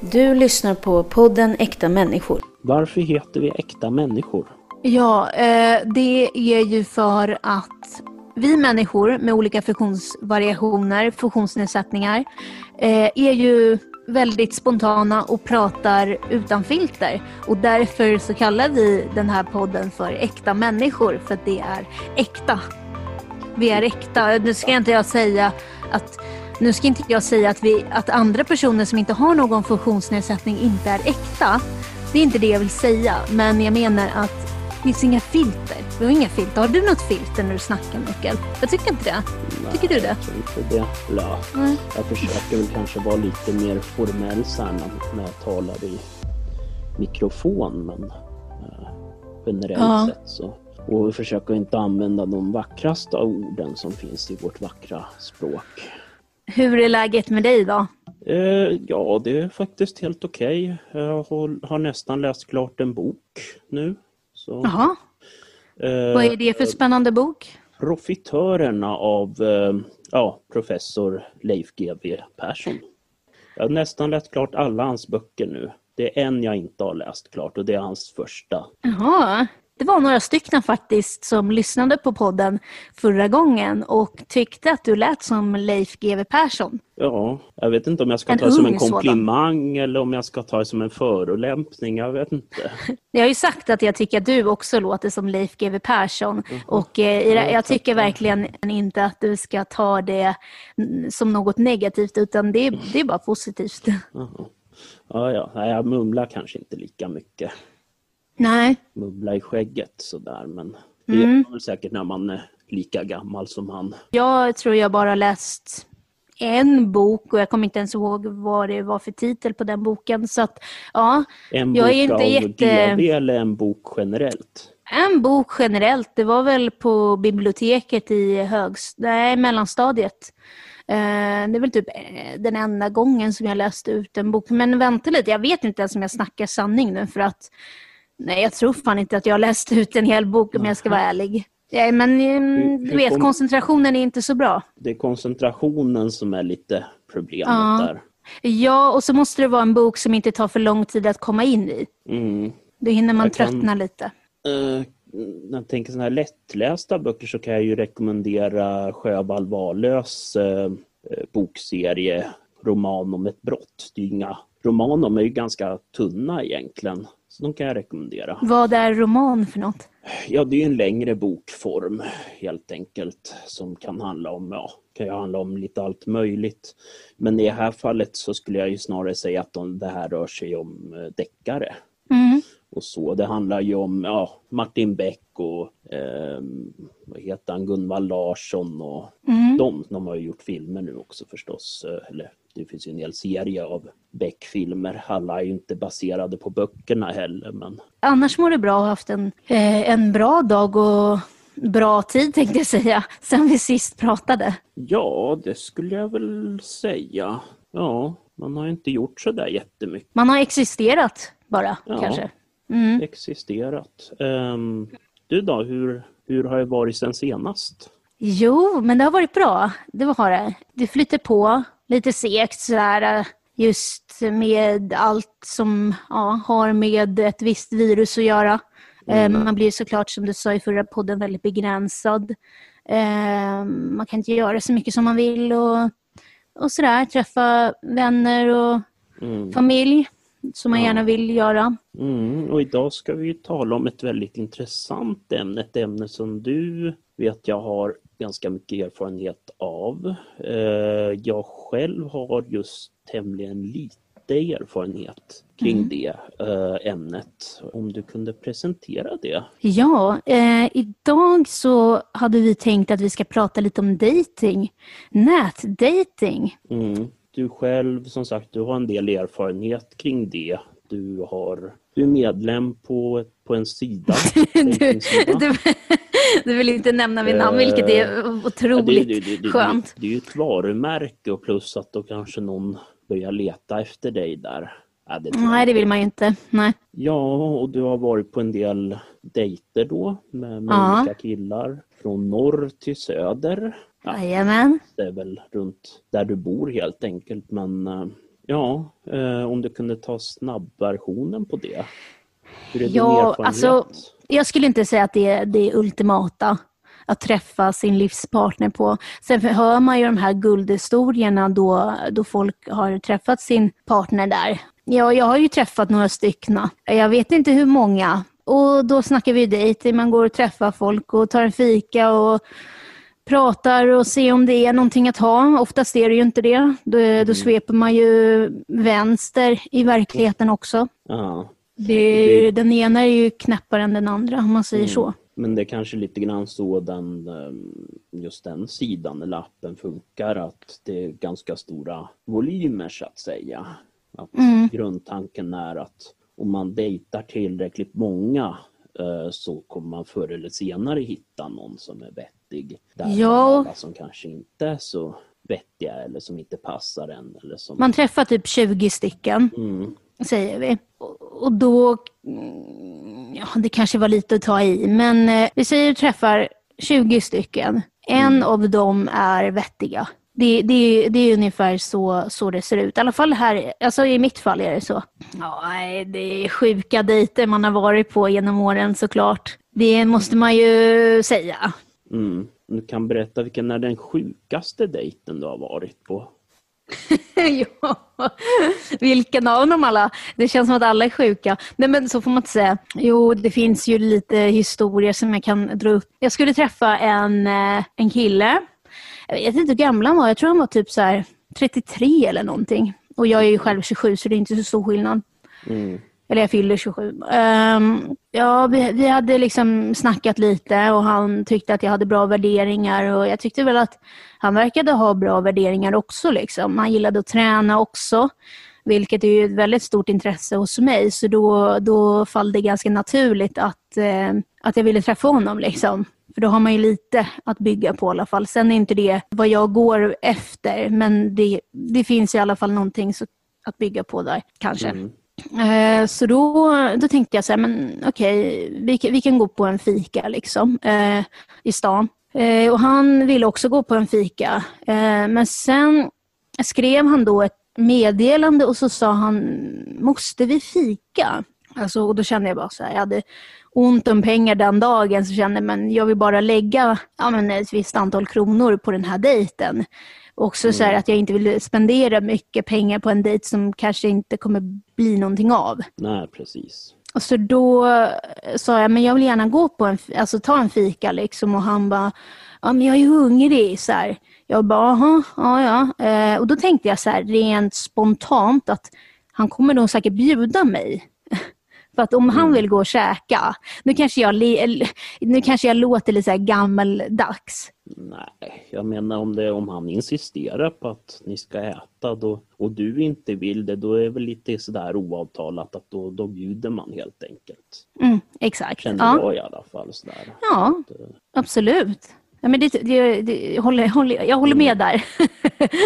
Du lyssnar på podden Äkta människor. Varför heter vi Äkta människor? Ja, eh, det är ju för att vi människor med olika funktionsvariationer, funktionsnedsättningar, eh, är ju väldigt spontana och pratar utan filter. Och därför så kallar vi den här podden för Äkta människor, för att det är äkta. Vi är äkta. Nu ska inte jag säga att nu ska inte jag säga att, vi, att andra personer som inte har någon funktionsnedsättning inte är äkta. Det är inte det jag vill säga, men jag menar att det finns inga filter. Vi har inga filter. Har du något filter när du snackar Mikael? Jag tycker inte det. Nej, Tycker du det? Jag tror inte det. Eller, ja, Nej. jag försöker väl kanske vara lite mer formell så här när- jag talar i mikrofon, men eh, generellt Ja. sett så. Och vi försöker inte använda de vackraste orden som finns i vårt vackra språk. Hur är läget med dig då? Eh, ja, det är faktiskt helt okej. Jag har, har nästan läst klart en bok nu. Så, Jaha, eh, vad är det för spännande bok? Profitörerna av eh, ja, professor Leif GW Persson. Jag har nästan läst klart alla hans böcker nu. Det är en jag inte har läst klart och det är hans första. Jaha, det var några stycken faktiskt som lyssnade på podden förra gången och tyckte att du lät som Leif GW Persson. Ja, jag vet inte om jag ska En ta det som en ung sådan. komplimang eller om jag ska ta det som en förolämpning. Jag vet inte. Jag har ju sagt att jag tycker att du också låter som Leif GW Persson och eh, jag tycker verkligen inte att du ska ta det mm, som något negativt utan det, är- det är bara positivt. Jaha. Ja, ja, jag mumlar kanske inte lika mycket. Nej, Mubbla i skägget sådär, men det gör man säkert när man är lika gammal som han. jag tror jag bara läst en bok och jag kommer inte ens ihåg vad det var för titel på den boken. Så att, ja, En Jag bok är inte av jätte- GV eller en bok generellt? en bok generellt. Det var väl på biblioteket i högst, nej, mellanstadiet. Eh, det är väl typ eh, den enda gången som jag läste ut en bok. Men vänta lite, jag vet inte ens om jag snackar sanning nu för att nej, jag tror fan inte att jag läste ut en hel bok om jag ska vara ärlig. Ja, men eh, Hur- du vet, kom- koncentrationen är inte så bra. Det är koncentrationen som är lite problemet Ja. där. Ja, och så måste det vara en bok som inte tar för lång tid att komma in i. Mm. Då hinner man Jag kan- tröttna lite. Eh, när jag tänker sådana här lättlästa böcker så kan jag ju rekommendera Sjöwall Wahlöös eh, eh, bokserie Roman om ett brott. Det är inga, roman de är ju ganska tunna egentligen. De kan jag rekommendera. Vad är roman för något? Ja, det är en längre bokform helt enkelt som kan handla om, ja, kan ju handla om lite allt möjligt. Men i det här fallet så skulle jag ju snarare säga att de, det här rör sig om eh, deckare Mm. och så. Det handlar ju om ja, Martin Beck och eh, vad heter han, Gunvald Larsson och Mm. de. De har ju gjort filmer nu också förstås. eh, Eller det finns ju en hel serie av Beck-filmer. Alla är ju inte baserade på böckerna heller men Annars mår det bra att ha haft en, eh, en bra dag och bra tid tänkte jag säga, sen vi sist pratade. Ja, det skulle jag väl säga. Ja, man har inte gjort så där jättemycket Man har existerat bara, Ja. kanske. Mm. existerat. Ehm, du då, hur, hur har det varit sen senast? Jo, men det har varit bra. Det har det. Det flyter på lite segt sådär. eh, Just med allt som ja, har med ett visst virus att göra. Eh, Man blir såklart, som du sa i förra podden, väldigt begränsad. Eh, Man kan inte göra så mycket som man vill och, och sådär. Träffa vänner och Mm. familj som man Ja. gärna vill göra. Mm, och idag ska vi tala om ett väldigt intressant ämne, ett ämne som du vet jag har ganska mycket erfarenhet av. Eh, jag själv har just tämligen lite erfarenhet kring det eh, ämnet. Om du kunde presentera det? Ja, eh, idag så hade vi tänkt att vi ska prata lite om dating. Nätdating. Mm. Du själv, som sagt, du har en del erfarenhet kring det. Du, har, du är medlem på, på en sida. Du, du, du vill inte nämna mitt namn, vilket är Ja, otroligt det, det, det, det, skönt. Det, är ju ett varumärke och plus att då kanske någon börjar leta efter dig där. Ja, det Nej, det vill man ju inte. Nej. Ja, och du har varit på en del dejter då med, med Ja. olika killar. Från norr till söder. Ja, Jajamän. det är väl runt där du bor helt enkelt. Men eh, Ja, eh, om du kunde ta snabbversionen på det. Hur är din Ja, erfarenhet? alltså- Jag skulle inte säga att det är det ultimata att träffa sin livspartner på. Sen hör man ju de här guldhistorierna då, då folk har träffat sin partner där. Ja, jag har ju träffat några stycken. Jag vet inte hur många. Och då snackar vi dejt, man går och träffar folk och tar en fika och pratar och ser om det är någonting att ha. Oftast är det ju inte det. Då, då sveper man ju vänster i verkligheten också. Ja, Det Den ena är ju knäppare än den andra om man säger Mm. så. men det är kanske lite grann så den, eh, just den sidan eller appen funkar, att det är ganska stora volymer så att säga. Att Mm. Grundtanken är att om man dejtar tillräckligt många eh, så kommer man förr eller senare hitta någon som är vettig. Där Ja. alla som kanske inte är så vettiga eller som inte passar en. Eller som... Man träffar typ 20 stycken, Mm. säger vi. Och då, mm, ja det kanske var lite att ta i, men eh, vi säger träffar 20 stycken. En av dem är vettiga. Det, det, det är ungefär så, så det ser ut. I alla fall här, alltså i mitt fall är det så. Ja, det är sjuka dejter man har varit på genom åren såklart. Det måste man ju säga. Mm. Du kan berätta vilken är den sjukaste dejten du har varit på? ja, vilken av dem alla? Det känns som att alla är sjuka. Nej men så får man inte säga. Jo, det finns ju lite historier som jag kan dra upp. Jag skulle träffa en, eh, en kille. Jag vet inte hur gammal han var. Jag tror han var typ så här 33 eller någonting. Och jag är ju själv 27 så det är inte så stor skillnad. Mm. Eller jag fyller 27. Um, ehm, ja, vi, vi hade liksom snackat lite och han tyckte att jag hade bra värderingar och jag tyckte väl att han verkade ha bra värderingar också. Liksom. Han gillade att träna också, vilket är ju ett väldigt stort intresse hos mig. Så då, då fall det ganska naturligt att, eh, att jag ville träffa honom. Liksom. För då har man ju lite att bygga på i alla fall. Sen är inte det vad jag går efter, men det, det finns i alla fall någonting så, att bygga på där, kanske. Mm. Eh, så då, då tänkte jag så här, men okej, vi, kan- vi kan gå på en fika liksom, eh, i stan. Eh, och han ville också gå på en fika. Eh, men sen skrev han då ett meddelande och så sa han, måste vi fika? Alltså, och då kände jag bara så här, jag hade ont om pengar den dagen så kände jag, men jag vill bara lägga ja, men ett visst antal kronor på den här dejten. Också så här att jag inte vill spendera mycket pengar på en dejt som kanske inte kommer bli någonting av. Nej, precis. Och så då sa jag, men jag vill gärna gå på en, alltså ta en fika liksom. Och han bara, ja men jag är hungrig. Så här. Jag bara, "Jaha, ja ja. Eh, och då tänkte jag så här, rent spontant att han kommer nog säkert bjuda mig. För att om han vill gå och käka, nu kanske jag, nu kanske jag låter lite så här gammaldags. Nej, jag menar om, det, om han insisterar på att ni ska äta då, och du inte vill det, då är det väl lite sådär oavtalat att då, då bjuder man helt enkelt. Mm, exakt. Känner Ja. jag i alla fall. Sådär. Ja, absolut. Ja, men det, det, det, jag, håller, håller, jag håller med där.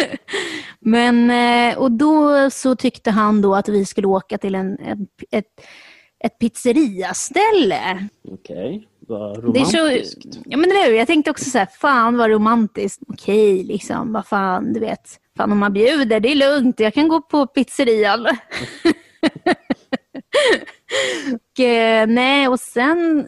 men, eh, och då så tyckte han då att vi skulle åka till en, ett, ett pizzeriaställe. Okej, vad Det är så, romantiskt. ja men eller hur? Jag tänkte också så här, fan vad romantiskt. Okej, liksom, vad fan, du vet. Fan om man bjuder, det är lugnt. Jag kan gå på pizzerian. och, eh, nej, och sen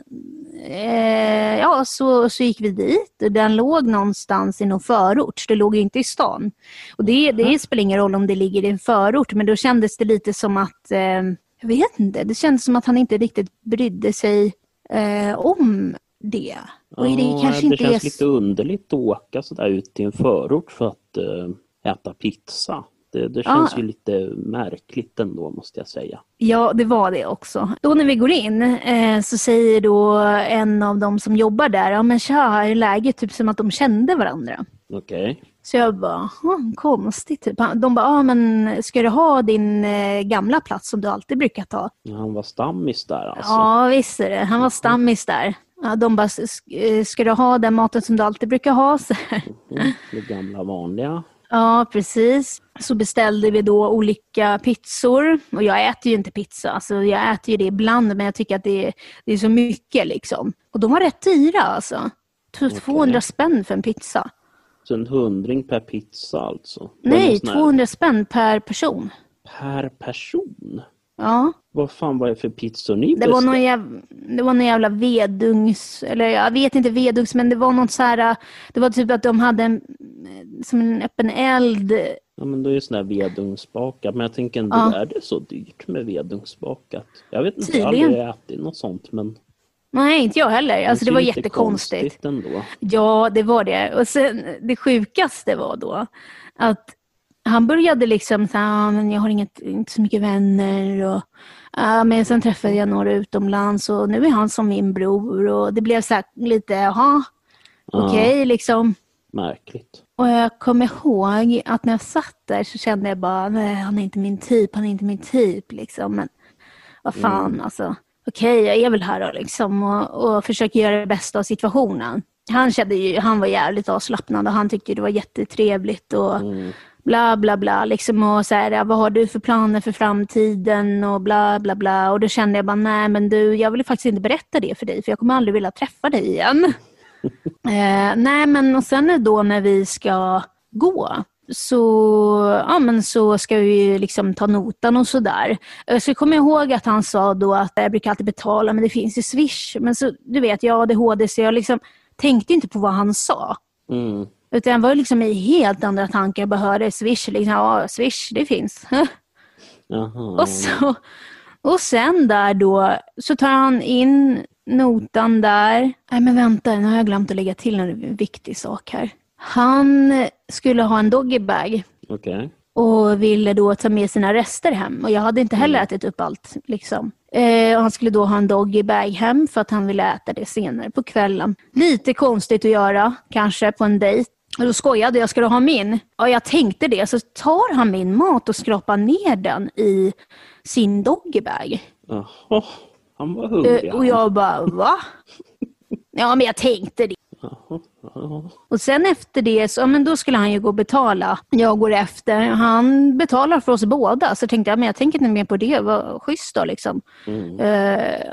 eh, ja, så, så gick vi dit. Och Den låg någonstans i någon förort. Det låg inte i stan. Och det, det spelar ingen roll om det ligger i en förort, men då kändes det lite som att eh, jag vet inte, det kändes som att han inte riktigt brydde sig eh, om det. Och det Ja, kanske det inte känns är... lite underligt att åka sådär ut till en förort för att eh, äta pizza. Det, det känns Ja. ju lite märkligt ändå måste jag säga. Ja, det var det också. Då när vi går in eh, så säger då en av de som jobbar där, ja men tja, hur är läget? Typ som att de kände varandra. Okej. Så jag bara, "Hm, konstigt. Typ. De bara, ja men ska du ha din eh, gamla plats som du alltid brukar ta? Han var stammis där alltså. Ja, visst är det. Han var stammis där. Ja, de bara, "S- eh, ska du ha den maten som du alltid brukar ha? Så. Mm, det gamla vanliga. Ja, precis. Så beställde vi då olika pizzor. Och jag äter ju inte pizza. Alltså, jag äter ju det ibland, men jag tycker att det är, det är så mycket. liksom. Och de var rätt dyra alltså. T- 200 spänn för en pizza. Så en hundring per pizza alltså? Nej, någon sån här- 200 spänn per person. Per person? Ja. Vad fan var det för pizzor ni Det var någon jävla, det var någon jävla vedugns, eller jag vet inte vedugns, men det var något så här, det var typ att de hade en, som en öppen eld. Ja men då är det sån här vedugnsbakat. Men jag tänker ändå, Ja. är det så dyrt med vedugnsbakat? Jag vet inte, jag har Tydligen. aldrig ätit något sånt men Nej, inte jag heller. Alltså det ser var jättekonstigt. konstigt ändå. Ja, det var det. Och sen det sjukaste var då att han började liksom så här, "Ah, men jag har inget, inte så mycket vänner och ja, men sen träffade jag några utomlands och nu är han som min bror och det blev så här lite, jaha, Ja. okej liksom. Märkligt. Och jag kommer ihåg att när jag satt där så kände jag bara, nej han är inte min typ, han är inte min typ liksom. Men vad fan alltså. Okej, jag är väl här då liksom och, och försöker göra det bästa av situationen. Han kände ju, han var jävligt avslappnad och han tyckte det var jättetrevligt och Mm. bla bla bla liksom och så här, vad har du för planer för framtiden och bla bla bla och då kände jag bara, nej men du, jag vill faktiskt inte berätta det för dig för jag kommer aldrig vilja träffa dig igen. Eh, nej, men och sen då när vi ska gå så, ja, men så ska vi liksom ta notan och sådär. Eh, Så jag kommer ihåg att han sa då att jag brukar alltid betala, men det finns ju Swish. Men så, du vet, jag har ADHD så jag liksom tänkte inte på vad han sa. Mm. Utan jag var liksom i helt andra tankar. Jag bara hörde Swish, liksom, ja Swish, det finns. Och, så, och sen där då så tar han in notan där. Nej men vänta, nu har jag glömt att lägga till en viktig sak här. Han skulle ha en doggybag Okej. och ville då ta med sina rester hem. Och jag hade inte heller ätit upp allt. Liksom. Eh, och han skulle då ha en doggybag hem för att han ville äta det senare på kvällen. Lite konstigt att göra, kanske, på en dejt. Och då skojade jag, ska du ha min? Ja, jag tänkte det. Så tar han min mat och skrapar ner den i sin doggybag. Jaha. Han var hungrig. Eh, och jag bara, va? Ja, men jag tänkte det. Och sen efter det, så, men då skulle han ju gå och betala. Jag går efter. Han betalar för oss båda. Så tänkte jag, men jag tänker inte mer på det. Vad schysst då liksom. Mm.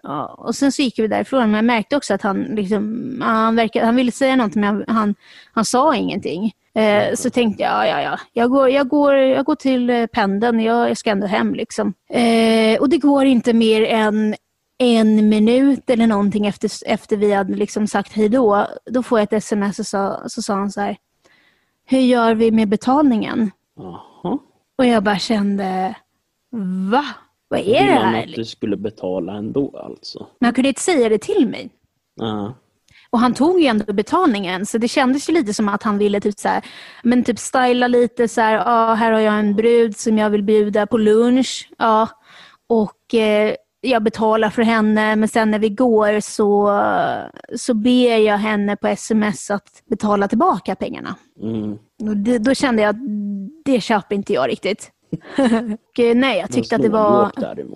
Ja. Och sen så gick vi därifrån. Men jag märkte också att han, liksom, han, verkade, han ville säga någonting men han, han, sa ingenting. Eh, så tänkte jag, ja, ja, ja. Jag går, jag går, jag går till pendeln. Jag, jag ska ändå hem liksom. Eh, och det går inte mer än en minut eller någonting efter, efter vi hade liksom sagt hej då. Då får jag ett sms och så, så sa han så här. Hur gör vi med betalningen? Jaha. Och jag bara kände, va? Vad är det han här? att du skulle betala ändå alltså? Men han kunde inte säga det till mig. Ja. Och han tog ju ändå betalningen så det kändes ju lite som att han ville typ så här, men typ styla lite så här, ja här har jag en brud som jag vill bjuda på lunch. Ja. Och eh, jag betalar för henne men sen när vi går så, så ber jag henne på sms att betala tillbaka pengarna. Mm. Det, då kände jag att det köper inte jag riktigt. och, eh, nej, jag tyckte att det var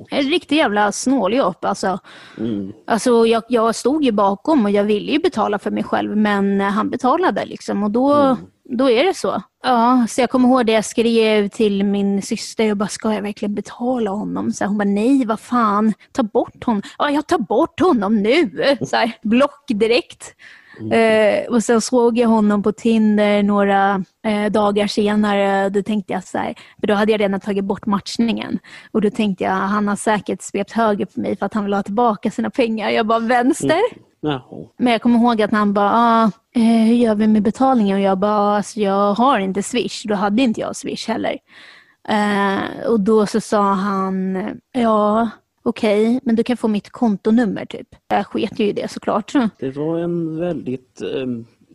en riktig jävla snåljåp. Alltså. Mm. Alltså, jag, jag stod ju bakom och jag ville ju betala för mig själv men han betalade liksom och då, då är det så. Ja, så jag kommer ihåg det jag skrev till min syster. Jag bara, ska jag verkligen betala honom? Så hon bara, nej vad fan, ta bort honom. Ja, jag tar bort honom nu. Så här, block direkt. Eh, och sen såg jag honom på Tinder några eh, dagar senare. Då tänkte jag så här, för då hade jag redan tagit bort matchningen. Och då tänkte jag, han har säkert svept höger på mig för att han vill ha tillbaka sina pengar. Jag bara, vänster? Jaha. Men jag kommer ihåg att han bara, ah, eh, hur gör vi med betalningen? Och jag bara, ah, alltså, jag har inte Swish. Då hade inte jag Swish heller. Eh, och då så sa han, ja okej, men du kan få mitt kontonummer typ. Jag sket ju i det såklart. Det var en väldigt eh,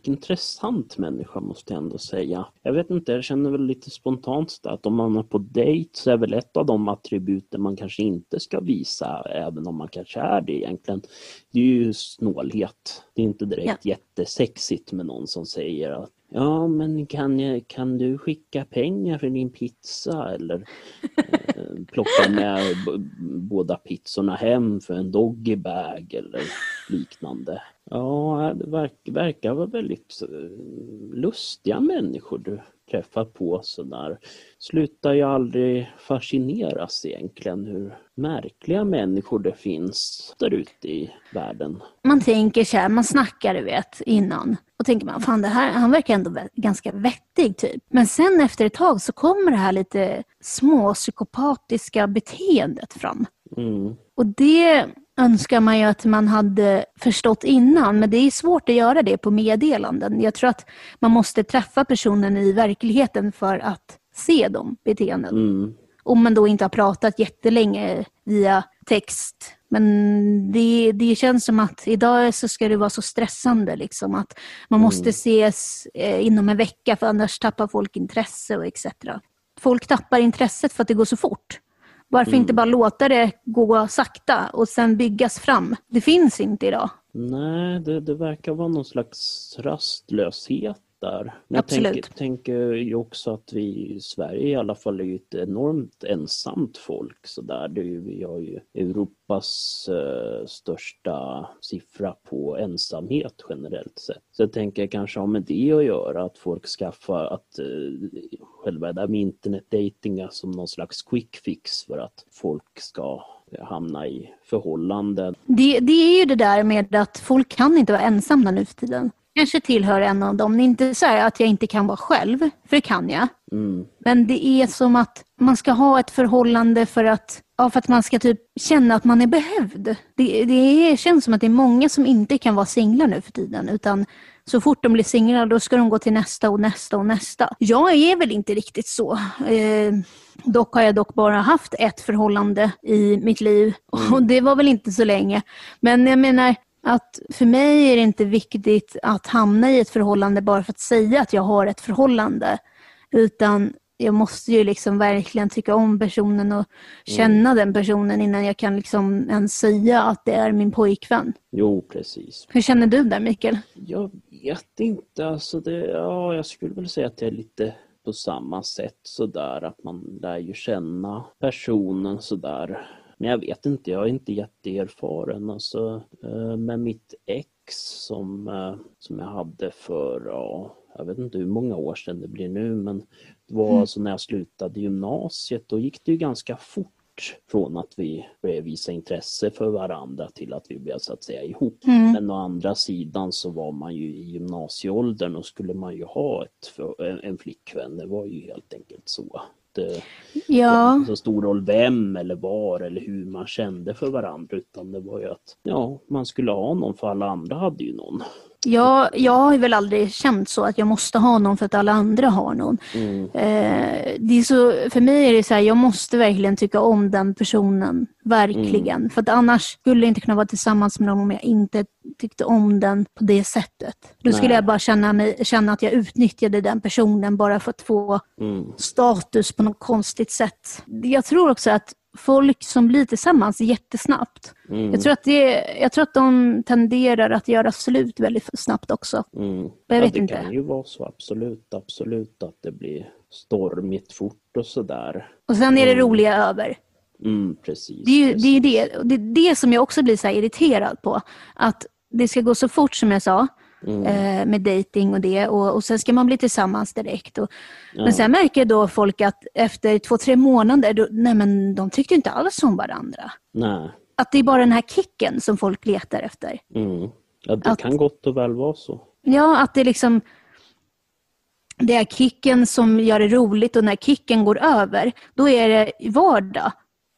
intressant människa måste jag ändå säga. Jag vet inte, jag känner väl lite spontant att om man är på dejt så är väl ett av de attributen man kanske inte ska visa, även om man kanske är det egentligen, det är ju snålhet. Det är inte direkt jättesexigt med någon som säger att Ja, men kan, jag, kan du skicka pengar för din pizza eller eh, plocka med båda pizzorna hem för en doggybag eller liknande. Ja, det verkar, verkar vara väldigt eh, lustiga människor du träffar på sådär. Slutar ju aldrig fascineras egentligen hur märkliga människor det finns där ute i världen. Man tänker så här, man snackar du vet innan och tänker man, fan det här, han verkar ändå ganska vettig typ. Men sen efter ett tag så kommer det här lite små psykopatiska beteendet fram. Mm. Och det önskar man ju att man hade förstått innan, men det är svårt att göra det på meddelanden. Jag tror att man måste träffa personen i verkligheten för att se de beteenden. Mm. Om man då inte har pratat jättelänge via text. Men det, det känns som att idag så ska det vara så stressande liksom att man måste Mm. ses eh, inom en vecka för annars tappar folk intresse och etc. Folk tappar intresset för att det går så fort. Varför Mm. inte bara låta det gå sakta och sen byggas fram? Det finns inte idag. Nej, det, det verkar vara någon slags rastlöshet där. Men Absolut. jag tänker, tänker ju också att vi i Sverige i alla fall är ju ett enormt ensamt folk. Så där. Det är ju, vi har ju Europas eh, största siffra på ensamhet generellt sett. Så jag tänker kanske har med det att göra att folk skaffar att eh, själva det där med internetdating som någon slags quick fix för att folk ska hamna i förhållanden. Det, det är ju det där med att folk kan inte vara ensamma nu för tiden. Kanske tillhör en av dem. Det är inte så här att jag inte kan vara själv, för det kan jag. Mm, Men det är som att man ska ha ett förhållande för att, ja, för att man ska typ känna att man är behövd. Det, det känns som att det är många som inte kan vara singlar nu för tiden. Utan så fort de blir singlar då ska de gå till nästa och nästa och nästa. Jag är väl inte riktigt så. Eh, dock har jag dock bara haft ett förhållande i mitt liv. Och det var väl inte så länge. Men jag menar, att för mig är det inte viktigt att hamna i ett förhållande bara för att säga att jag har ett förhållande. Utan jag måste ju liksom verkligen tycka om personen och känna den personen innan jag kan liksom ens säga att det är min pojkvän. jo, precis. Hur känner du där Mikael? Jag vet inte, alltså det, ja, jag skulle väl säga att jag är lite på samma sätt sådär att man lär ju känna personen sådär. Men jag vet inte, jag är inte jätteerfaren alltså. eh, Med mitt ex som, eh, som jag hade för, ja, jag vet inte hur många år sedan det blir nu men det var alltså när jag slutade gymnasiet, då gick det ju ganska fort från att vi började visa intresse för varandra till att vi blev så att säga ihop. Mm. Men å andra sidan så var man ju i gymnasieåldern och skulle man ju ha ett, en flickvän. Det var ju helt enkelt så. Det, Ja, så stor roll vem eller var eller hur man kände för varandra utan det var ju att ja, man skulle ha någon för alla andra hade ju någon. Jag, jag har väl aldrig känt så att jag måste ha någon för att alla andra har någon. Mm, Eh, det är så, för mig är det så här, jag måste verkligen tycka om den personen. Verkligen. För att annars skulle jag inte kunna vara tillsammans med någon om jag inte tyckte om den på det sättet. Då skulle Nej. jag bara känna, mig, känna att jag utnyttjade den personen bara för att få mm, status på något konstigt sätt. Jag tror också att folk som blir tillsammans jättesnabbt, mm, jag, tror att det, jag tror att de tenderar att göra slut väldigt snabbt också. mm. jag ja, vet det inte. kan ju vara så absolut, absolut att det blir stormigt fort och sådär. Och sen är det Mm. roliga över. Mm, precis. Det är ju det, är precis. det. Det, är det som jag också blir så irriterad på. Att det ska gå så fort som jag sa Mm, eh, med dating och det och, och sen ska man bli tillsammans direkt. Och, ja. Men sen märker då folk att efter två, tre månader, då, nej men de tyckte inte alls om varandra. Nej. Att det är bara den här kicken som folk letar efter. Mm. Ja, det Att- kan gott och väl vara så. Ja, att det liksom det är kicken som gör det roligt och när kicken går över, då är det vardag.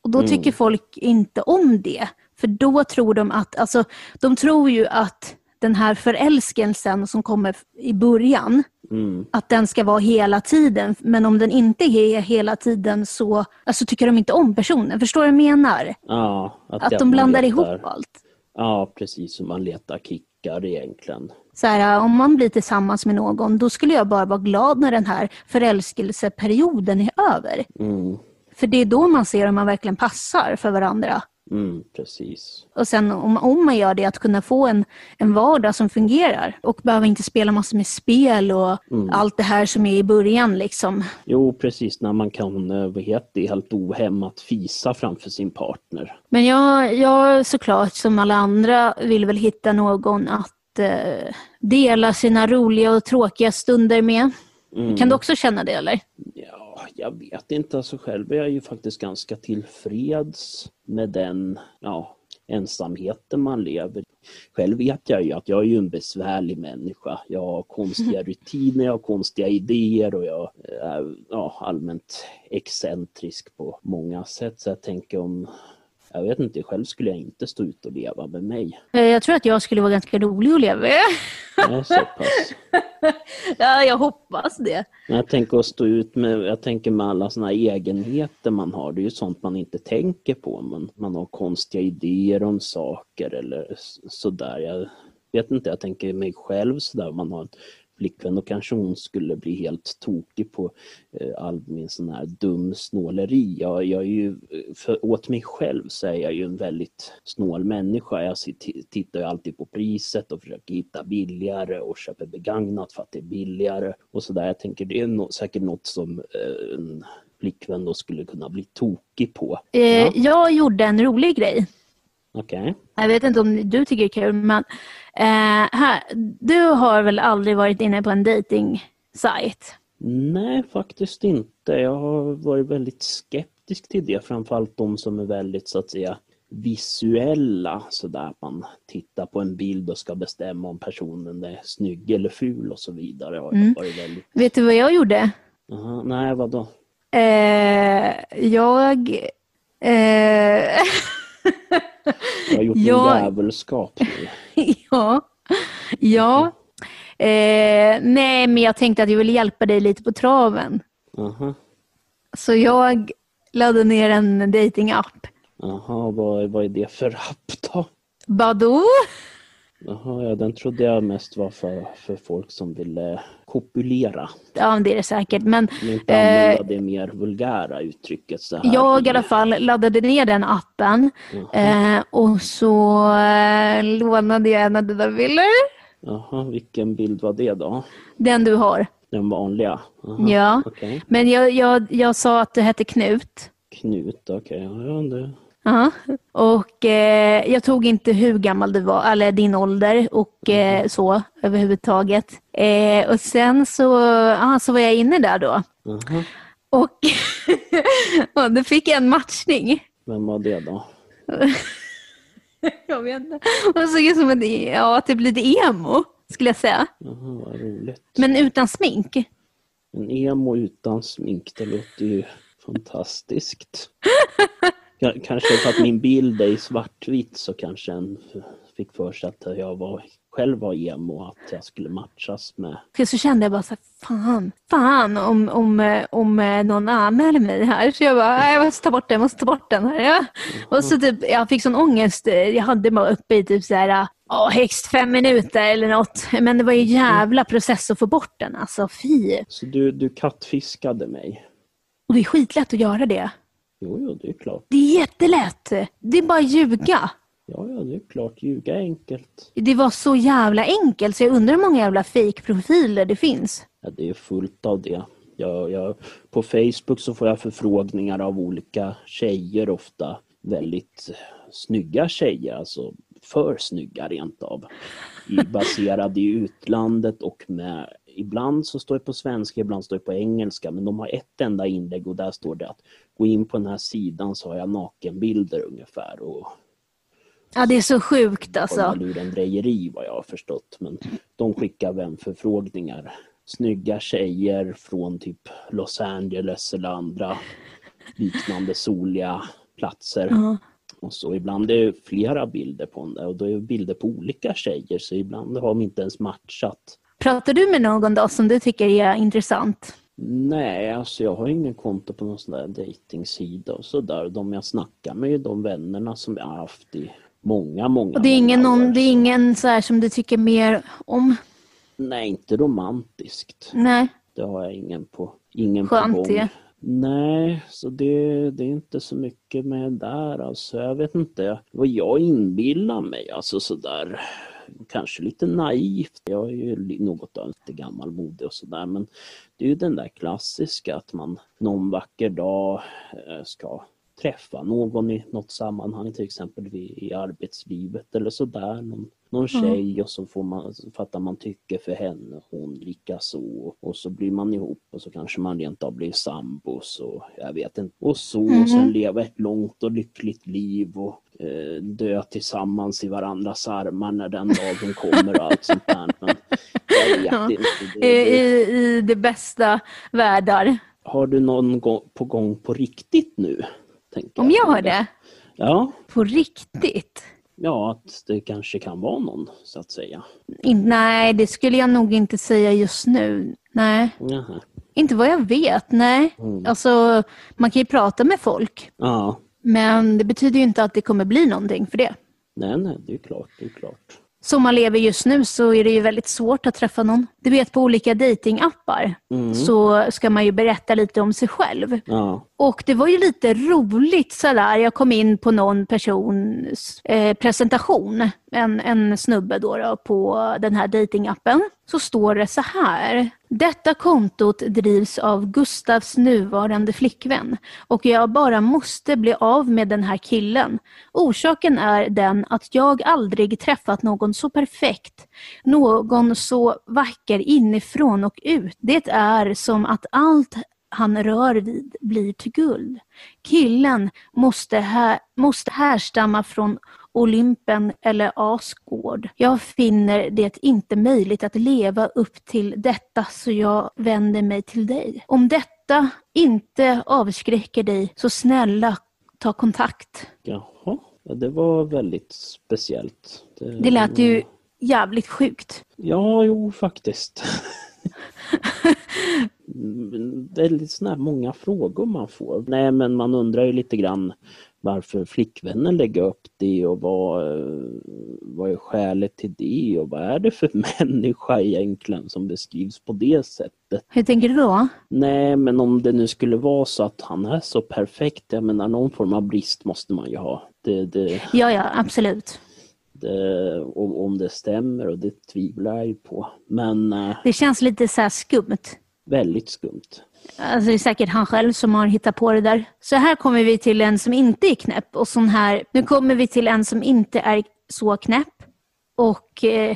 Och då Mm. tycker folk inte om det. För då tror de att, alltså de tror ju att den här förälskelsen som kommer i början, Mm. att den ska vara hela tiden. Men om den inte är hela tiden så alltså, tycker de inte om personen. Förstår du vad jag menar? Ja, att, Att de blandar letar- ihop allt. Ja, precis som man letar kickar egentligen. Så här, om man blir tillsammans med någon, då skulle jag bara vara glad när den här förälskelseperioden är över. Mm. För det är då man ser om man verkligen passar för varandra. Mm, precis. Och sen om, om man gör det, att kunna få en, en vardag som fungerar och behöver inte spela massor med spel och Mm. allt det här som är i början. Liksom. Jo, precis. När man kan, eh, vad heter det, helt ohämmat fisa framför sin partner. Men jag, jag såklart, som alla andra, vill väl hitta någon att eh, dela sina roliga och tråkiga stunder med. Mm. Kan du också känna det eller? Ja, jag vet inte. Alltså själv är jag ju faktiskt ganska tillfreds med den ja, ensamheten man lever i. Själv vet jag ju att jag är ju en besvärlig människa. Jag har konstiga rutiner, jag har konstiga idéer och jag är ja, allmänt excentrisk på många sätt. Så jag tänker om jag vet inte, själv skulle jag inte stå ut och leva med mig. Eh, Jag tror att jag skulle vara ganska rolig att leva med. Nej, så pass. ja, jag hoppas det. Jag tänker att stå ut med, jag tänker med alla såna här egenheter man har, det är ju sånt man inte tänker på. Man, man har konstiga idéer om saker eller sådär. Jag vet inte, jag tänker mig själv sådär, man har flickvän och kanske hon skulle bli helt tokig på eh, all min sån här dum snåleri. Jag, jag är ju, för, åt mig själv så är jag ju en väldigt snål människa. Jag tittar ju alltid på priset och försöker hitta billigare och köper begagnat för att det är billigare och sådär. Jag tänker det är no, säkert något som eh, en flickvän då skulle kunna bli tokig på. Eh, Ja. Jag gjorde en rolig grej. Okej. Jag vet inte om du tycker det är kul, men eh, här, du har väl aldrig varit inne på en dating sajt Nej, faktiskt inte. Jag har varit väldigt skeptisk till det, framförallt de som är väldigt så att säga visuella, så där man tittar på en bild och ska bestämma om personen är snygg eller ful och så vidare. Har Mm. varit väldigt... Vet du vad jag gjorde? Aha, nej, vadå? Eh, jag... Eh, Jag har gjort Jag- en djävulskap nu. ja. Ja. Eh, nej, men jag tänkte att jag ville hjälpa dig lite på traven. Aha, Så jag laddade ner en datingapp. aha vad, vad är det för app då? Badoo? Jaha, ja, den trodde jag mest var för, för folk som ville kopulera. Ja, det är det säkert. Men inte Eh, använda det mer vulgära uttrycket så här. jag i alla fall laddade ner den appen eh, och så eh, lånade jag en av dina bilder. Jaha, vilken bild var det då? Den du har. Den vanliga? Aha, Ja. Okej. Men jag, jag, jag sa att du hette Knut. Knut, okej. Ja, ja, det... Ja. Och eh, jag tog inte hur gammal du var, eller din ålder och eh, så överhuvudtaget. Eh, och sen så, ah, så var jag inne där då. Aha. Och, och då fick jag en matchning. Vem var det då? Jag vet inte. Hon såg ut som en, ja, typ lite emo, skulle jag säga. Jaha, vad roligt. Men utan smink. En emo utan smink, det låter ju fantastiskt. Ka- Kanske för att min bild är i svartvitt så kanske en fick för sig att jag var, själv var emo, att jag skulle matchas med. Så kände jag bara så här, fan, fan om, om, eh, om eh, någon anmäler mig här. Så jag bara, jag måste ta bort den, jag måste ta bort den här. Ja. Och så typ, jag fick sån ångest. eh, Jag hade bara uppe i typ så här, ja, högst fem minuter eller något. Men det var ju en jävla process att få bort den. Alltså fy. Så du, du kattfiskade mig? Och det är skitlätt att göra det. Jo, jo, det är klart. Det är jättelätt. Det är bara att ljuga. Ja, ja, det är klart. Ljuga är enkelt. Det var så jävla enkelt så jag undrar hur många jävla fake-profiler det finns. Ja, det är fullt av det. Jag, jag, på Facebook så får jag förfrågningar av olika tjejer, ofta väldigt snygga tjejer, alltså för snygga rent av. Baserade i utlandet och med, ibland så står det på svenska, ibland står det på engelska, men de har ett enda inlägg och där står det att gå in på den här sidan så har jag nakenbilder ungefär och Ja, det är så sjukt alltså. alltså. lurendrejeri vad jag har förstått. Men de skickar vänförfrågningar. Snygga tjejer från typ Los Angeles eller andra liknande soliga platser. Ja. Och så ibland är det flera bilder på den där och då är det bilder på olika tjejer så ibland har de inte ens matchat. Pratar du med någon då som du tycker är intressant? Nej, alltså jag har ingen konto på någon sån där dejtingsida och sådär. De jag snackar med är de vännerna som jag har haft i många, många, Och det är ingen, någon, det är ingen så här som du tycker mer om? Nej, inte romantiskt. Nej. Det har jag ingen på, ingen Skönt på gång. det. Nej, så det, det är inte så mycket med där alltså. Jag vet inte vad jag inbillar mig, alltså sådär kanske lite naivt. Jag är ju något av lite gammalmodig och sådär men det är ju den där klassiska att man någon vacker dag eh, ska träffa någon i något sammanhang, till exempel i arbetslivet eller sådär. Någon, någon mm. tjej och så får man, fattar man tycke för henne, hon lika så och så blir man ihop och så kanske man rent av blir sambos och jag vet inte. Och så, mm. och sen leva ett långt och lyckligt liv och eh, dö tillsammans i varandras armar när den dagen kommer och allt sånt där. Men jag vet ja. inte. Det, det... I, I det bästa världar. Har du någon på gång på riktigt nu? Om jag har det? Ja. På riktigt? Ja, att det kanske kan vara någon, så att säga. In, nej, det skulle jag nog inte säga just nu. Nej. Jaha. Inte vad jag vet, nej. Mm. Alltså, man kan ju prata med folk. Ja. Men det betyder ju inte att det kommer bli någonting för det. Nej, nej, det är klart. Det är klart som man lever just nu så är det ju väldigt svårt att träffa någon. Du vet på olika datingappar mm. så ska man ju berätta lite om sig själv. Ja. Och det var ju lite roligt sådär. Jag kom in på någon persons eh, presentation, en, en snubbe då, då på den här datingappen. Så står det så här. Detta kontot drivs av Gustavs nuvarande flickvän och jag bara måste bli av med den här killen. Orsaken är den att jag aldrig träffat någon så perfekt, någon så vacker inifrån och ut. Det är som att allt han rör vid blir till guld. Killen måste, här, måste härstamma från Olympen eller Asgård. Jag finner det inte möjligt att leva upp till detta så jag vänder mig till dig. Om detta inte avskräcker dig så snälla ta kontakt. Jaha, det var väldigt speciellt. Det, det lät ju jävligt sjukt. Ja, jo faktiskt. väldigt sådana många frågor man får. Nej men man undrar ju lite grann varför flickvännen lägger upp det och vad, vad är skälet till det och vad är det för människa egentligen som beskrivs på det sättet. Hur tänker du då? Nej men om det nu skulle vara så att han är så perfekt, jag menar någon form av brist måste man ju ha. Det, det... Ja, ja, absolut. Det, om, om det stämmer och det tvivlar jag ju på. Men... Eh, det känns lite så skumt. Väldigt skumt. Alltså det är säkert han själv som har hittat på det där. Så här kommer vi till en som inte är knäpp. Och sån här, nu kommer vi till en som inte är så knäpp. Och eh,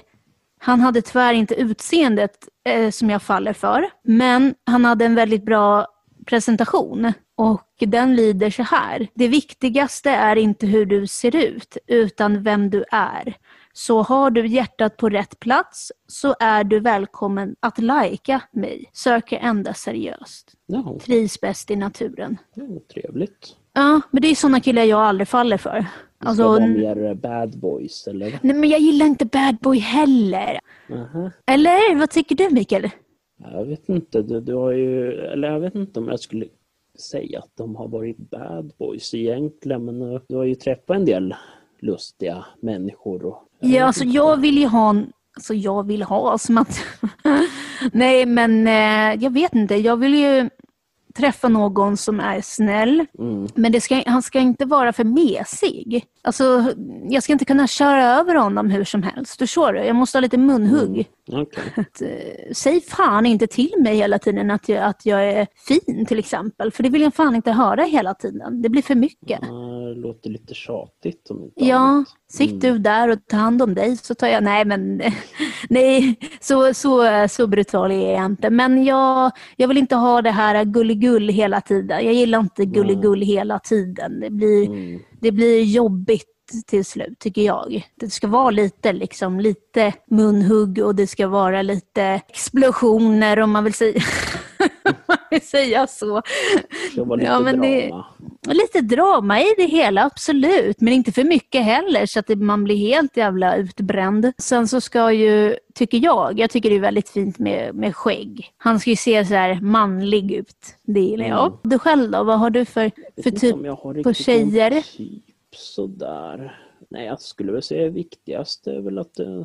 han hade tyvärr inte utseendet eh, som jag faller för. Men han hade en väldigt bra presentation. Och den lyder så här. Det viktigaste är inte hur du ser ut, utan vem du är. Så har du hjärtat på rätt plats så är du välkommen att lajka mig. Söker enda seriöst. No. Trivs bäst i naturen. Oh, trevligt. Ja, men det är sådana killar jag aldrig faller för. Alltså, vara mer bad boys eller? Nej men jag gillar inte bad boy heller. -huh. Eller vad tycker du Mikael? Jag vet inte, du, du har ju, eller jag vet inte om jag skulle säga att de har varit bad boys egentligen men eh, du har ju träffat en del lustiga människor. Och, ja, alltså jag vill ju ha Alltså jag vill ha som att... Nej men eh, jag vet inte, jag vill ju träffa någon som är snäll. Mm. Men ska, han ska inte vara för mesig. Alltså, jag ska inte kunna köra över honom hur som helst. Förstår du? Jag måste ha lite munhugg. Mm. Okay. Att, eh, säg fan inte till mig hela tiden att jag, att jag är fin till exempel. För det vill jag fan inte höra hela tiden. Det blir för mycket. det låter lite tjatigt. Om inte ja, annat. sitt mm. du där och ta hand om dig så tar jag... Nej, men nej, så, så, så brutal är jag inte. Men jag, jag vill inte ha det här gulligull hela tiden. Jag gillar inte gulligull hela tiden. Det blir, mm det blir jobbigt till slut, tycker jag. Det ska vara lite, liksom, lite munhugg och det ska vara lite explosioner om man vill säga, vill säga så. Ja, men drama. Det, lite drama i det hela, absolut. Men inte för mycket heller så att det, man blir helt jävla utbränd. Sen så ska ju, tycker jag, jag tycker det är väldigt fint med, med skägg. Han ska ju se så här manlig ut. Det gillar jag. Mm. Du själv då? Vad har du för, för typ på tjejer? Typ sådär. Nej, jag skulle väl säga viktigast är väl att, eh,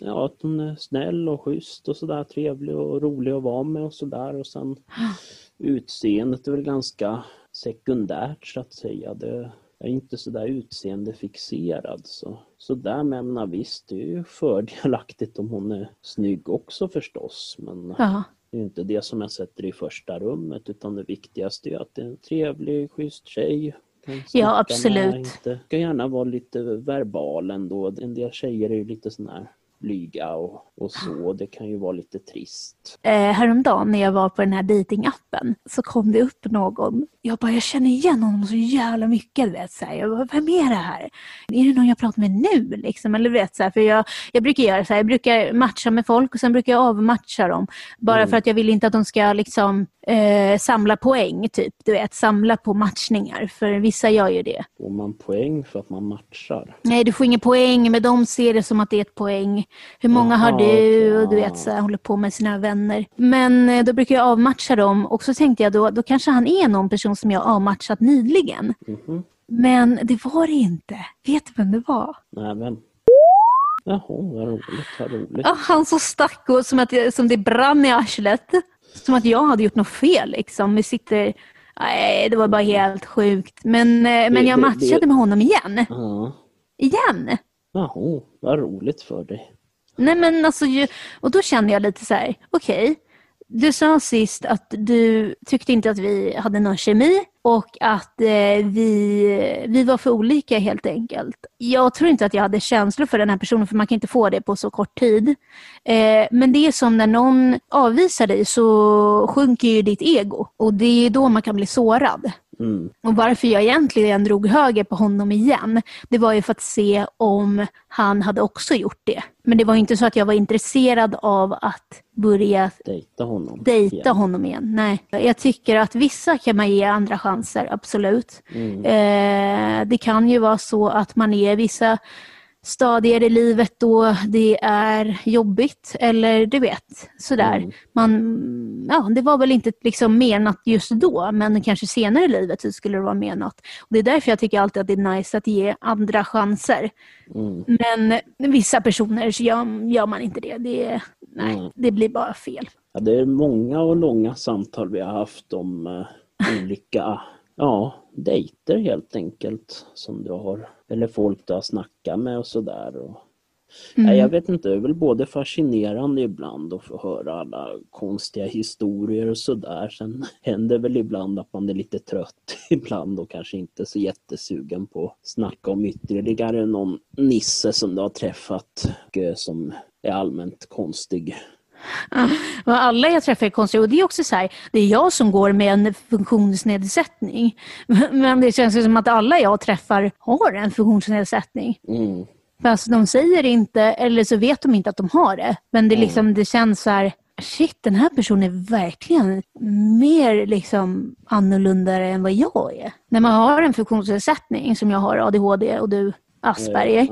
ja, att hon är snäll och schysst och sådär, trevlig och rolig att vara med och sådär. Och sen utseendet är väl ganska sekundärt så att säga. Det, jag är inte så där utseendefixerad. Så, så där men jag menar, visst, det är ju fördelaktigt om hon är snygg också förstås. Men Ja. det är inte det som jag sätter i första rummet utan det viktigaste är att det är en trevlig, schysst tjej. Kan snacka med, absolut. Inte, ska gärna vara lite verbal ändå. En del tjejer är ju lite sån här blyga och, och så. Det kan ju vara lite trist. Eh, häromdagen när jag var på den här datingappen så kom det upp någon. Jag bara, jag känner igen honom så jävla mycket. Du vet, så här. Jag bara, vem är det här? Är det någon jag pratar med nu? Liksom? Eller, vet, så här, för jag, jag brukar göra så här, jag brukar matcha med folk och sen brukar jag avmatcha dem. Bara Mm. för att jag vill inte att de ska liksom, eh, samla poäng. Typ, du vet, samla på matchningar. För vissa gör ju det. Får man poäng för att man matchar? Nej, du får ingen poäng, men de ser det som att det är ett poäng. Hur många har Jaha, du? Och du vet, så här, håller på med sina vänner. Men eh, då brukar jag avmatcha dem och så tänkte jag då, då kanske han är någon person som jag har avmatchat nyligen. Mhm. Men det var det inte. Vet du vem det var? Nej, vem? Jaha, vad roligt, vad roligt. Ja, han så stack och som, att som det brann i arslet. Som att jag hade gjort något fel. Liksom. Vi sitter... Nej, det var bara helt sjukt. Men, eh, men jag matchade det- med honom igen. Ja. Igen! Jaha, vad roligt för dig. Nej men alltså, och då kände jag lite så här, okej du sa sist att du tyckte inte att vi hade någon kemi och att eh, vi, vi var för olika helt enkelt. Jag tror inte att jag hade känslor för den här personen för man kan inte få det på så kort tid. Eh, men det är som när någon avvisar dig så sjunker ju ditt ego och det är då man kan bli sårad. Mm. Och varför jag egentligen drog höger på honom igen, det var ju för att se om han hade också gjort det. Men det var inte så att jag var intresserad av att börja Dejta honom. dejta igen. honom igen. Nej. Jag tycker att vissa kan man ge andra chanser, absolut. Mm. Eh, det kan ju vara så att man är vissa stadier i livet då det är jobbigt eller du vet, sådär. Mm. Man, ja, det var väl inte liksom menat just då, men kanske senare i livet så skulle det vara menat. Och det är därför jag tycker alltid att det är nice att ge andra chanser. Mm. Men vissa personer så gör, gör man inte det. Det, nej, Mm. det blir bara fel. Ja, det är många och långa samtal vi har haft om eh, olika ja, dejter helt enkelt. Som du har, eller folk du har snackat med och sådär. Och, Mm. nej, jag vet inte, det är väl både fascinerande ibland att få höra alla konstiga historier och sådär. Sen händer väl ibland att man är lite trött ibland och kanske inte så jättesugen på att snacka om ytterligare någon nisse som du har träffat eh, som är allmänt konstig. Alla jag träffar är konstiga och det är också så här, det är jag som går med en funktionsnedsättning. Men det känns som att alla jag träffar har en funktionsnedsättning. Mm. Fast de säger inte, eller så vet de inte att de har det. Men det, är liksom, det känns så här, shit den här personen är verkligen mer liksom annorlunda än vad jag är. När man har en funktionsnedsättning, som jag har ADHD och du Asperger,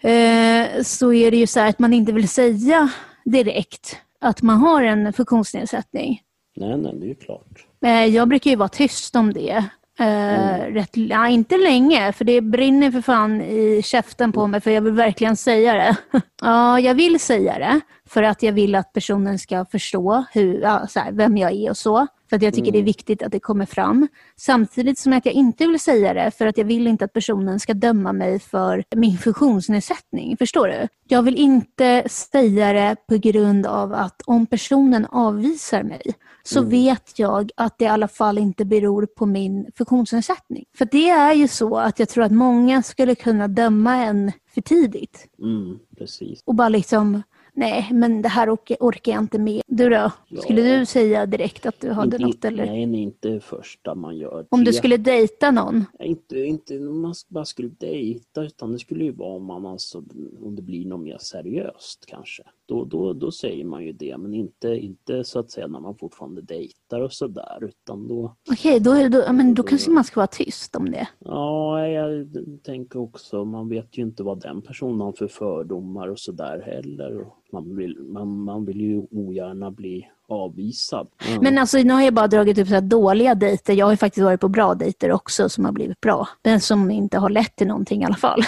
Ja. eh, så är det ju så här att man inte vill säga direkt att man har en funktionsnedsättning. Nej, nej, det är ju klart. Eh, Jag brukar ju vara tyst om det. Eh, rätt, ja, inte länge, för det brinner för fan i käften på mig för jag vill verkligen säga det. ja, jag vill säga det för att jag vill att personen ska förstå hur, ja, så här, vem jag är och så. För att jag tycker det är viktigt att det kommer fram. Samtidigt som att jag inte vill säga det för att jag vill inte att personen ska döma mig för min funktionsnedsättning. Förstår du? Jag vill inte säga det på grund av att om personen avvisar mig så vet jag att det i alla fall inte beror på min funktionsnedsättning. För det är ju så att jag tror att många skulle kunna döma en för tidigt. Mm, precis. Och bara liksom, nej men det här orkar, jag inte med. Du då? Skulle Ja. du säga direkt att du hade Inte- något eller? Nej, nej, inte det första man gör. Om du skulle dejta någon? Nej, Inte, inte om man bara skulle dejta utan det skulle ju vara om man alltså, om det blir något mer seriöst kanske. Då, då, då säger man ju det men inte, inte så att säga när man fortfarande dejtar och sådär utan då Okej, då, det- då, ja, men då kanske man ska vara tyst om det. Ja, jag tänker också, man vet ju inte vad den personen har för fördomar och sådär heller. Man vill, man, man vill ju ogärna bli avvisad. Ja. Men alltså nu har jag bara dragit upp så här dåliga dejter. Jag har ju faktiskt varit på bra dejter också som har blivit bra. Men som inte har lett till någonting i alla fall.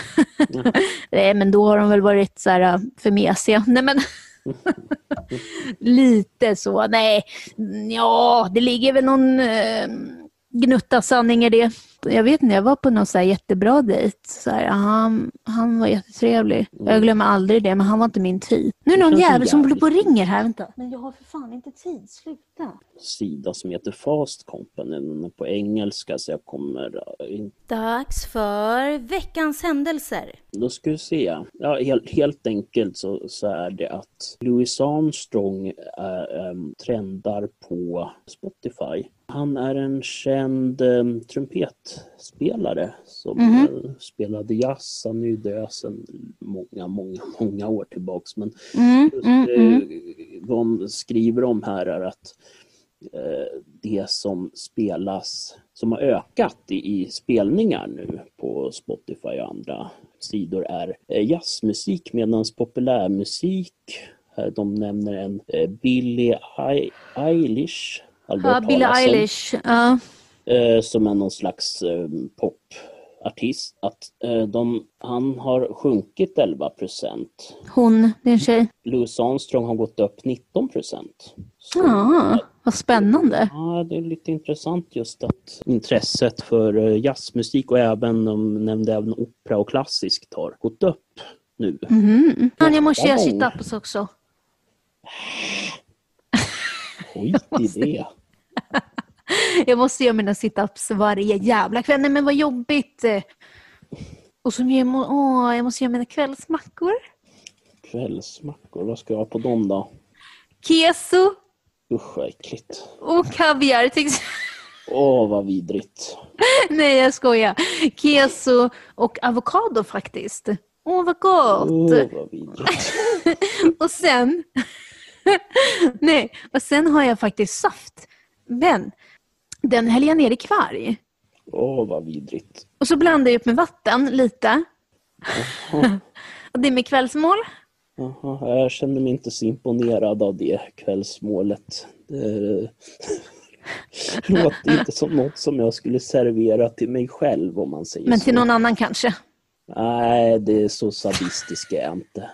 Nej, men då har de väl varit så här äh, för mesiga. Nej men, Lite så. Nej, ja, det ligger väl någon eh, gnutta sanning i det. Jag vet inte, jag var på någon så här jättebra dejt. Så här, han, han var jättetrevlig. Jag glömmer aldrig det, men han var inte min typ. Nu är det någon jävel som håller på och ringer här. Vänta. Men jag har för fan inte tid. Sluta. sida som heter Fast Company. Den är på engelska så jag kommer inte Dags för veckans händelser. Då ska vi se. Ja, helt, helt enkelt så, så är det att Louis Armstrong äh, ähm, trendar på Spotify. Han är en känd ähm, trumpetspelare som Mhm. äh, spelade jazz. Han är ju död sedan många, många, många år tillbaks. Men Mm, just, mm, eh, mm. de skriver om här är att eh, det som spelas, som har ökat i, i spelningar nu på Spotify och andra sidor är eh, jazzmusik medan populärmusik, de nämner en Billie Ei- Eilish, du Ja, Billie? Eilish. Ja. eh, som är någon slags eh, popartist. Att eh, de, han har sjunkit 11 procent. Hon, det är en tjej. Louis Armstrong har gått upp 19 procent. Ja, vad spännande. Ja, det är lite intressant just att intresset för jazzmusik och även, de nämnde även opera och klassiskt har gått upp nu. Mhm. Fan, jag måste göra sit-ups också. Skit i det. Jag måste göra mina sit-ups varje jävla kväll. Nej men vad jobbigt. Och så jag, må, åh, jag måste göra mina kvällsmackor. Kvällsmackor, vad ska jag ha på dem då? Keso Usch vad äckligt. och kaviar. Åh vad vidrigt. Nej jag skojar. Keso och avokado faktiskt. Åh vad gott. Åh vad vidrigt. Och sen... Nej, och sen har jag faktiskt saft. Men den häller jag ner i kvarg. Åh vad vidrigt. Och så blandar jag upp med vatten lite. och det är med kvällsmål. Jaha, jag känner mig inte så imponerad av det kvällsmålet. Det låter inte som något som jag skulle servera till mig själv om man säger Men så. till någon annan kanske. Nej, det är så sadistisk är jag inte.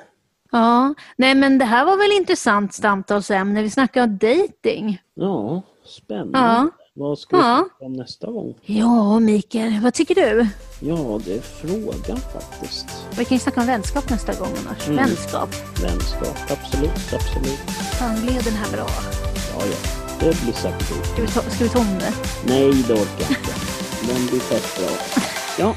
Ja, nej men det här var väl intressant samtalsämne. Vi snackar om dating. Ja, spännande. Ja. Vad ska vi Ja. prata om nästa gång? Ja, Mikael, vad tycker du? Ja, det är frågan faktiskt. Vi kan ju snacka om vänskap nästa gång annars. Mm. Vänskap. Vänskap, absolut, absolut. Fan, blev den här bra? Ja, ja. Det blir säkert Ska vi ta, ska vi ta om det? Nej, det orkar jag inte. Den blir fett bra. Ja,